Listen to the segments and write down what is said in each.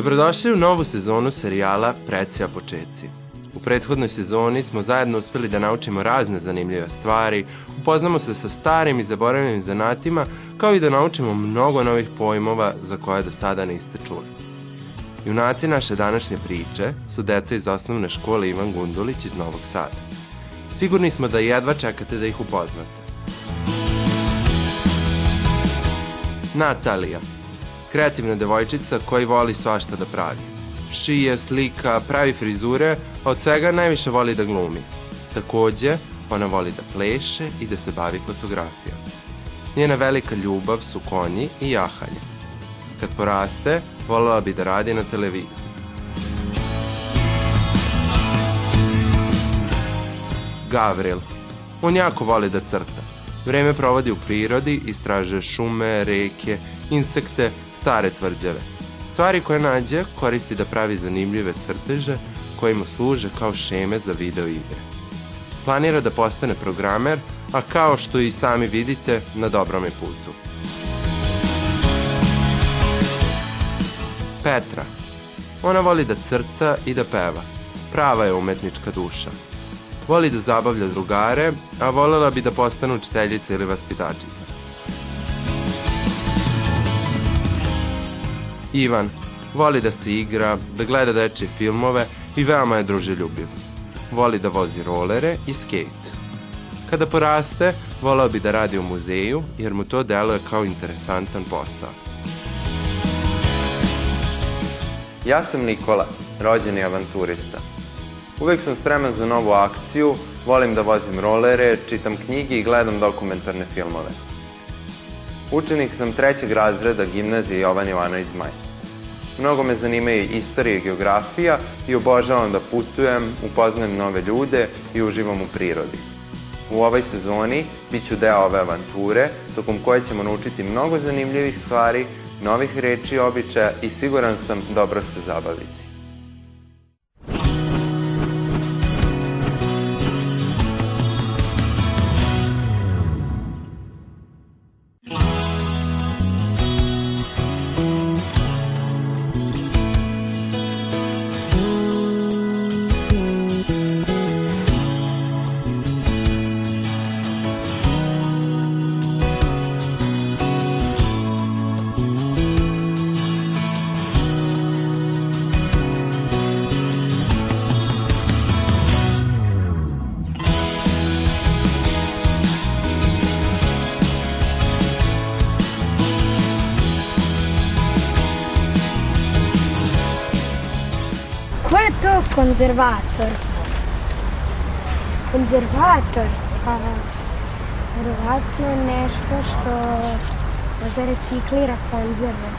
Dobrodošli u novu sezonu serijala Precija počeci. U prethodnoj sezoni smo zajedno uspeli da naučimo razne zanimljive stvari, upoznamo se sa starim i zaboravljenim zanatima, kao i da naučimo mnogo novih pojmova za koje do sada niste čuli. Junaci naše današnje priče su deca iz osnovne škole Ivan Gundulić iz Novog Sada. Sigurni smo da jedva čekate da ih upoznate. Natalija, kreativna devojčica koji voli svašta da pravi. Šije, slika, pravi frizure, a od svega najviše voli da glumi. Takođe, ona voli da pleše i da se bavi fotografijom. Njena velika ljubav su konji i jahanje. Kad poraste, volela bi da radi na televiziji. Gavril. On jako voli da crta. Vreme provodi u prirodi, istražuje šume, reke, insekte, stare tvrđave. Stvari koje nađe koristi da pravi zanimljive crteže koje mu služe kao šeme za video igre. Planira da postane programer, a kao što i sami vidite, na dobrom je putu. Petra. Ona voli da crta i da peva. Prava je umetnička duša. Voli da zabavlja drugare, a volela bi da postane učiteljica ili vaspitačica. Ivan voli da se igra, da gleda dečje filmove i veoma je druželjubiv. Voli da vozi rolere i skate. Kada poraste, voleo bi da radi u muzeju jer mu to deluje kao interesantan posao. Ja sam Nikola, rođeni avanturista. Uvek sam spreman za novu akciju, volim da vozim rolere, čitam knjige i gledam dokumentarne filmove. Učenik sam trećeg razreda gimnazije Jovan Jovanović Zmaj. Mnogo me zanimaju istorija i geografija i obožavam da putujem, upoznajem nove ljude i uživam u prirodi. U ovoj sezoni bit ću deo ove avanture, tokom koje ćemo naučiti mnogo zanimljivih stvari, novih reči i običaja i siguran sam dobro se zabaviti. Konzervator? Konzervator? Pa, verovatno nešto što možda reciklira konzerve.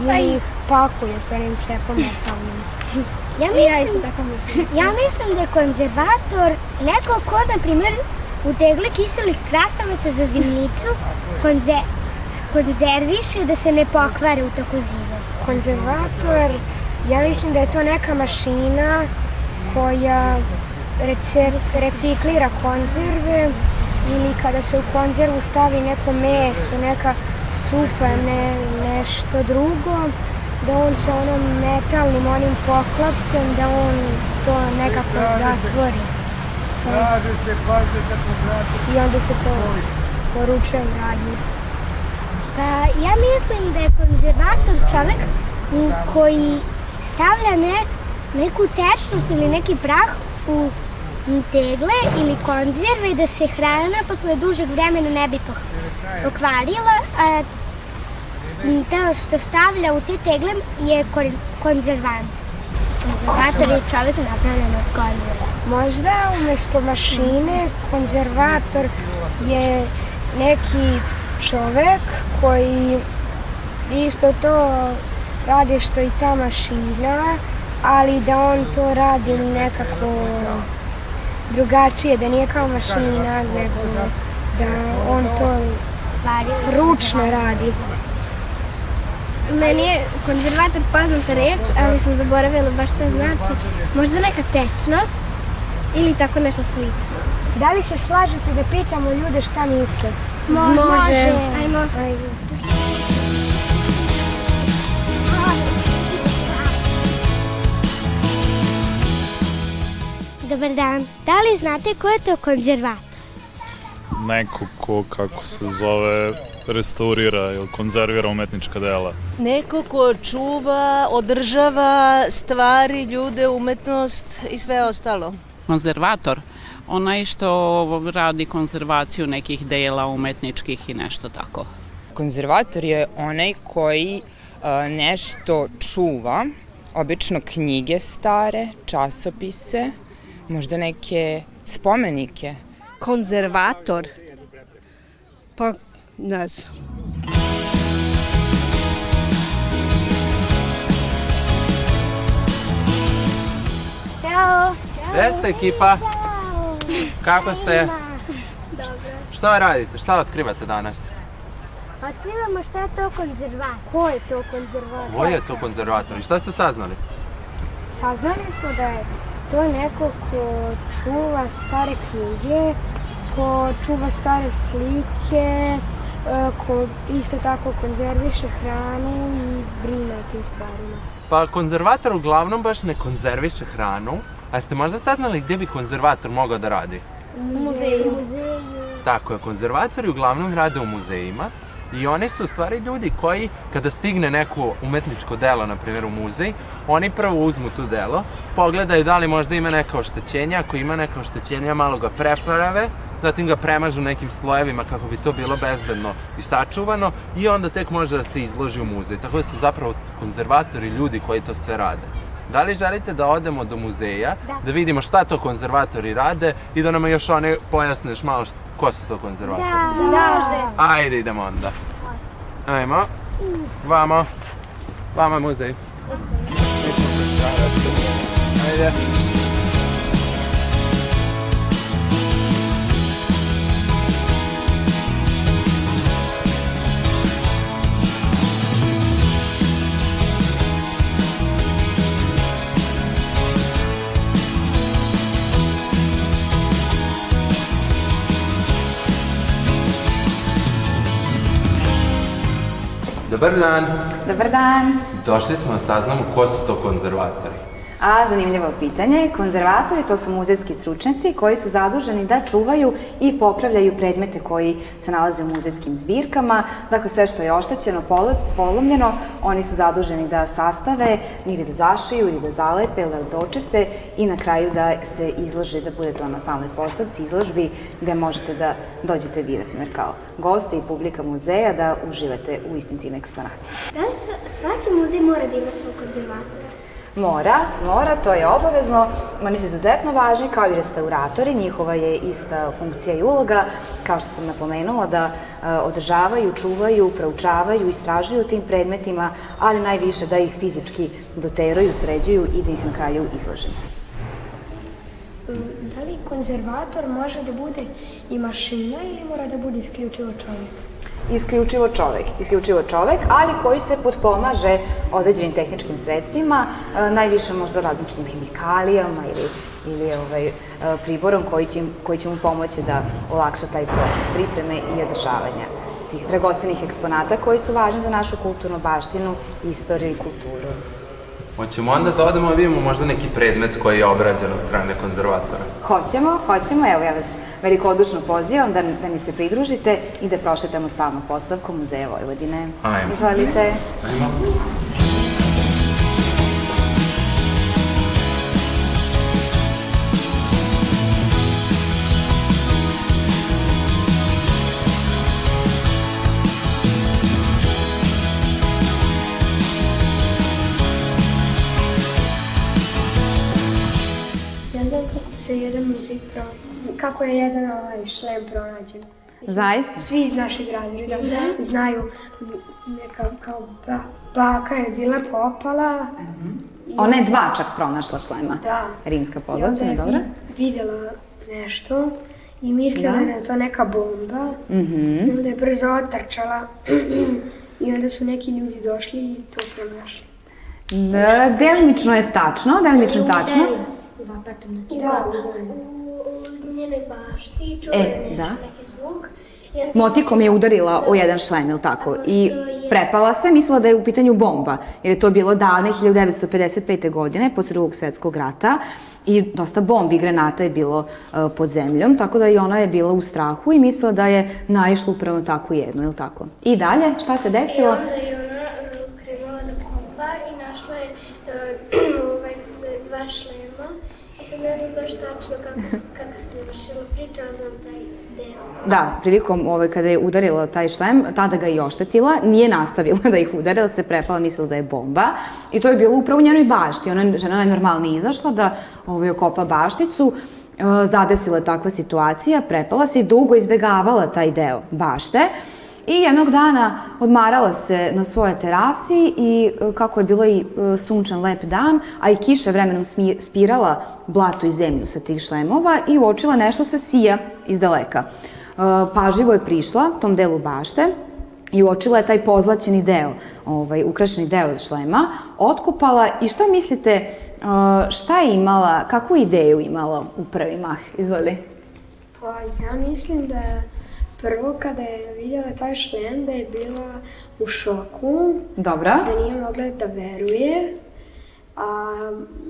Ili ih pakuje s onim čepom metalnim. Ja I ja mislim, isto tako mislim. ja mislim da je konzervator neko ko, na primjer, u tegle kiselih krastavaca za zimnicu konze, konzerviše da se ne pokvare u toku zime. Konzervator, ja mislim da je to neka mašina koja rece, reciklira konzerve ili kada se u konzervu stavi neko meso, neka supa, ne, nešto drugo, da on sa onom metalnim onim poklopcem, da on to nekako zatvori. Pa, I onda se to poručuje u radnji. Pa ja mislim da je konzervator čovek koji stavlja ne, neku tečnost ili neki prah u tegle ili konzerve da se hrana posle dužeg vremena ne bi pokvarila, a to što stavlja u te tegle je kon- konzervans. Konzervator je čovek napravljen od konzerva. Možda umesto mašine konzervator je neki čovek koji isto to radi što i ta mašina, ali da on to radi nekako drugačije, da nije kao mašina, nego da on to ručno radi. Meni je konzervator poznata reč, ali sam zaboravila baš šta znači. Možda neka tečnost ili tako nešto slično. Da li se slažete da pitamo ljude šta misle? Može. Ajmo. Ajde. Dobar dan. Da li znate ko je to konzervator? Neko ko, kako se zove, restaurira ili konzervira umetnička dela. Neko ko čuva, održava stvari, ljude, umetnost i sve ostalo. Konzervator, onaj što radi konzervaciju nekih dela umetničkih i nešto tako. Konzervator je onaj koji a, nešto čuva, obično knjige stare, časopise, možda neke spomenike. Konzervator? Pa, ne znam. Ćao! Gde ste ekipa? Kako ste? Dobro. Šta radite? Šta otkrivate danas? Otkrivamo šta je to konzervator. Ko je to konzervator? Ko je to konzervator i šta ste saznali? Saznali smo da je to neko ko čuva stare knjige, ko čuva stare slike, e, ko isto tako konzerviše hranu i brine o tim stvarima. Pa konzervator uglavnom baš ne konzerviše hranu, a ste možda saznali gdje bi konzervator mogao da radi? U muzeju. Tako je, konzervatori uglavnom rade u muzejima i oni su u stvari ljudi koji, kada stigne neko umetničko delo, na primjer u muzej, oni prvo uzmu tu delo, pogledaju da li možda ima neka oštećenja, ako ima neka oštećenja, malo ga preprave, zatim ga premažu nekim slojevima kako bi to bilo bezbedno i sačuvano i onda tek može da se izloži u muzej. Tako da su zapravo konzervatori ljudi koji to sve rade. Da li želite da odemo do muzeja, da, da vidimo šta to konzervatori rade i da nam još one pojasneš malo št, ko su to konzervatori? Da, da. Ajde, idemo onda. Ajmo. Vamo. Vamo je muzej. Ajde. Dobar dan. Dobar dan. Došli smo da saznamo ko su to konzervatori. A, zanimljivo pitanje. Konzervatori to su muzejski stručnjaci koji su zaduženi da čuvaju i popravljaju predmete koji se nalaze u muzejskim zbirkama. Dakle, sve što je oštećeno, polomljeno, oni su zaduženi da sastave ili da zašiju ili da zalepe ili da očiste i na kraju da se izloži, da bude to na stalnoj postavci, izložbi gde možete da dođete vi, na primjer, kao goste i publika muzeja da uživate u istim tim eksponatima. Da li svaki muzej mora da ima svog konzervatora? Mora, mora, to je obavezno. Oni su izuzetno važni kao i restauratori, njihova je ista funkcija i uloga, kao što sam napomenula, da e, održavaju, čuvaju, proučavaju, istražuju tim predmetima, ali najviše da ih fizički doteraju, sređuju i da ih na kraju izlože. Da li konzervator može da bude i mašina ili mora da bude isključivo čovjek? Isključivo čovek, isključivo čovek, ali koji se potpomaže određenim tehničkim sredstvima, e, najviše možda različitim hemikalijama ili, ili ovaj, e, priborom koji će, koji će mu pomoći da olakša taj proces pripreme i održavanja tih dragocenih eksponata koji su važni za našu kulturnu baštinu, istoriju i kulturu. Hoćemo onda da odemo da vidimo možda neki predmet koji je obrađen od strane konzervatora? Hoćemo, hoćemo. Evo, ja vas velikodušno pozivam da, da mi se pridružite i da prošetamo stalnu postavku Muzeja Vojvodine. Ajmo. Izvolite. Ajmo. Kako je jedan ovaj šlem pronađen. Zaista? Svi iz našeg razreda da. znaju neka kao ba, baka je bila popala. Mm -hmm. Ona je dva čak pronašla šlema. Da. Rimska podlaca, dobro? videla nešto i mislila da. da je to neka bomba. Mm -hmm. I onda je brzo otrčala i onda su neki ljudi došli i to pronašli. Da, delimično je tačno, delimično tačno. Lapatom na Da, u njenoj bašti čuje E, nešto, da. neki zvuk. Motikom je udarila o jedan šlem, ili tako? I prepala se, mislila da je u pitanju bomba, jer je to bilo davne 1955. godine, posle drugog svetskog rata. i dosta bombi i granata je bilo uh, pod zemljom, tako da i ona je bila u strahu i mislila da je naišla upravo na takvu jednu, ili tako? I dalje, šta se desilo? I onda je ona uh, krenula da kopa i našla je uh, ovaj, dva šlema. Ne znam baš tačno kako, kako se završila priča, ali znam taj deo. Da, prilikom ovaj, kada je udarila taj šlem, tada ga je oštetila, nije nastavila da ih udarila, se prepala, mislila da je bomba. I to je bilo upravo u njenoj bašti. Ona žena najnormalnije izašla da ovaj, okopa bašticu, e, zadesila je takva situacija, prepala se i dugo izbegavala taj deo bašte. I jednog dana odmarala se na svojoj terasi i e, kako je bilo i e, sunčan lep dan, a i kiša vremenom spirala blato i zemlju sa tih šlemova i uočila nešto sa sija iz daleka. Pažljivo je prišla tom delu bašte i uočila je taj pozlaćeni deo, ovaj, ukrašeni deo šlema, otkupala i šta mislite, šta je imala, kakvu ideju imala u prvi mah? Izvoli. Pa ja mislim da prvo kada je vidjela taj šlem da je bila u šoku. Dobra. Da nije mogla da veruje. A,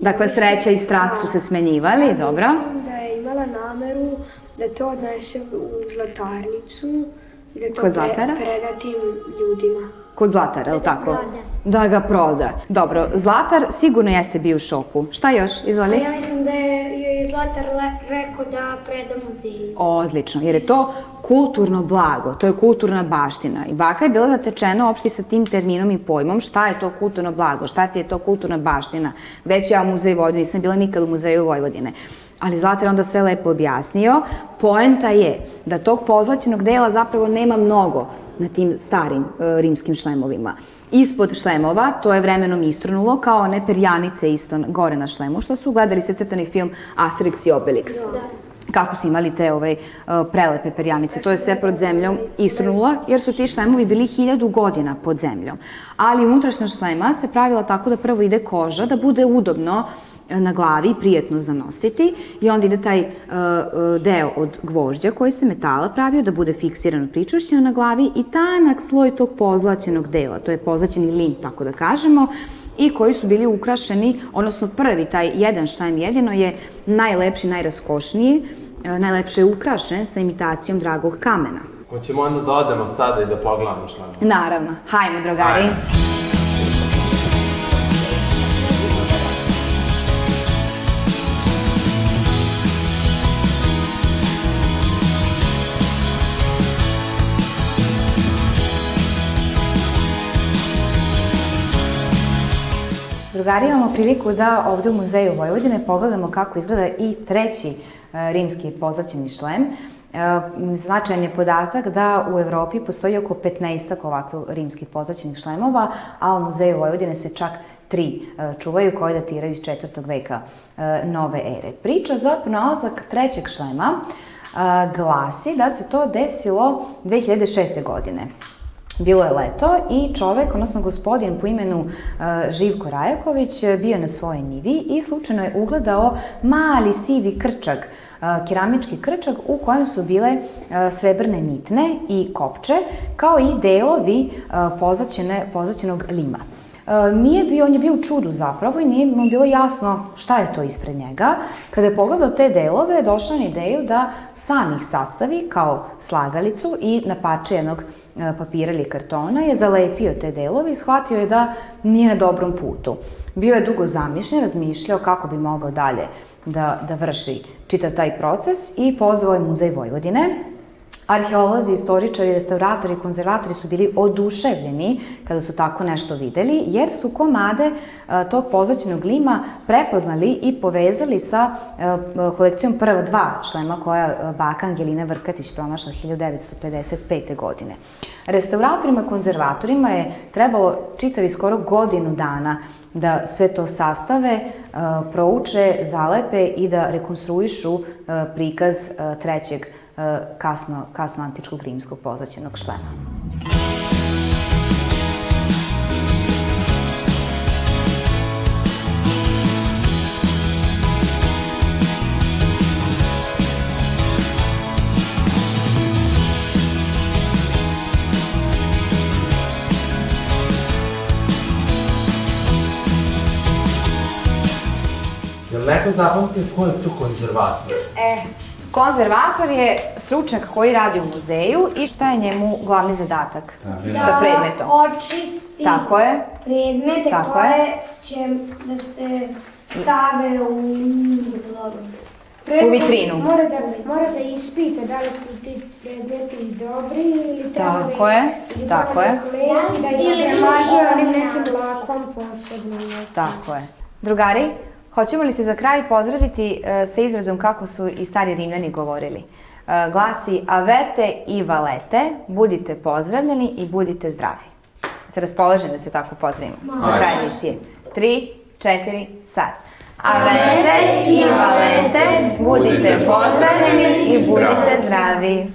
dakle, sreća i strah su se smenjivali, ja, dobra. Mislim da je imala nameru da to odnese u zlatarnicu i da to Zlatara? preda tim ljudima. Kod Zlatara, je li tako? proda. Da ga proda. Dobro, Zlatar sigurno jeste bio u šoku. Šta još? Izvoli. A ja mislim da je Zlatar le, rekao da preda muzeju. Odlično, jer je to kulturno blago, to je kulturna baština. I baka je bila zatečena uopšte sa tim terminom i pojmom šta je to kulturno blago, šta ti je to kulturna baština. Gde ću ja u muzej Vojvodine, nisam bila nikad u muzeju Vojvodine. Ali Zlatar onda sve lepo objasnio. Poenta je da tog pozlaćenog dela zapravo nema mnogo na tim starim e, rimskim šlemovima. Ispod šlemova, to je vremenom istrunulo, kao one perjanice isto gore na šlemu, što su gledali se crtani film Asterix i Obelix. Da. Kako su imali te ovaj, prelepe perjanice. To je sve pod zemljom istrunula, jer su ti šlemovi bili hiljadu godina pod zemljom. Ali unutrašnja šlema se pravila tako da prvo ide koža, da bude udobno na glavi, prijetno zanositi i onda ide taj uh, deo od gvožđa koji se metala pravio da bude fiksiran pričušćeno na glavi i tanak sloj tog pozlaćenog dela, to je pozlaćeni lin, tako da kažemo, i koji su bili ukrašeni, odnosno prvi, taj jedan štajm jedino je najlepši, najraskošniji, najlepše je ukrašen sa imitacijom dragog kamena. Hoćemo onda da odemo sada i da pogledamo šlem. Naravno. Hajmo, drugari. Hajmo. Drugari, imamo priliku da ovde u Muzeju Vojvodine pogledamo kako izgleda i treći rimski pozlaćeni šlem. E, značajan je podatak da u Evropi postoji oko 15 ovakvih rimskih pozlaćenih šlemova, a u Muzeju Vojvodine se čak tri e, čuvaju koje datiraju iz četvrtog veka nove ere. Priča za pronalazak trećeg šlema glasi da se to desilo 2006. godine. Bilo je leto i čovek, odnosno gospodin po imenu uh, Živko Rajaković, bio na svojoj njivi i slučajno je ugledao mali sivi krčak, uh, keramički krčak u kojem su bile uh, srebrne nitne i kopče, kao i delovi pozlaćene, pozlaćenog lima. Nije bio, on je bio u čudu zapravo i nije mu bilo jasno šta je to ispred njega. Kada je pogledao te delove, došao na ideju da sam ih sastavi kao slagalicu i na pače jednog E, papira ili kartona je zalepio te delove i shvatio je da nije na dobrom putu. Bio je dugo zamišljen, razmišljao kako bi mogao dalje da, da vrši čitav taj proces i pozvao je Muzej Vojvodine Arheolozi, istoričari, restauratori, konzervatori su bili oduševljeni kada su tako nešto videli, jer su komade e, tog pozlaćenog lima prepoznali i povezali sa e, kolekcijom prva dva šlema koja je baka Angelina Vrkatić pronašla 1955. godine. Restauratorima, konzervatorima je trebalo čitavi skoro godinu dana da sve to sastave, e, prouče, zalepe i da rekonstruišu prikaz trećeg E, kasno, kasno antičkog rimskog pozlaćenog šlema. Jel neko zapamtio ko je tu konzervator? E, konzervator je stručnjak koji radi u muzeju i šta je njemu glavni zadatak sa predmetom? očisti Tako je. predmete Tako koje je. će da se stave u U vitrinu. Mora da, mora da ispita da li su ti predmeti dobri ili treba Tako je, ili tako je. da da Ili su onim nekim lakom posebno. Tako je. Drugari, hoćemo li se za kraj pozdraviti e, sa izrazom kako su i stari Rimljani govorili? E, glasi avete i valete, budite pozdravljeni i budite zdravi. Se raspoloženi da se tako pozdravimo za kraj emisije. Tri, četiri, sad. Avete i valete, budite pozdravljeni i budite zdravi.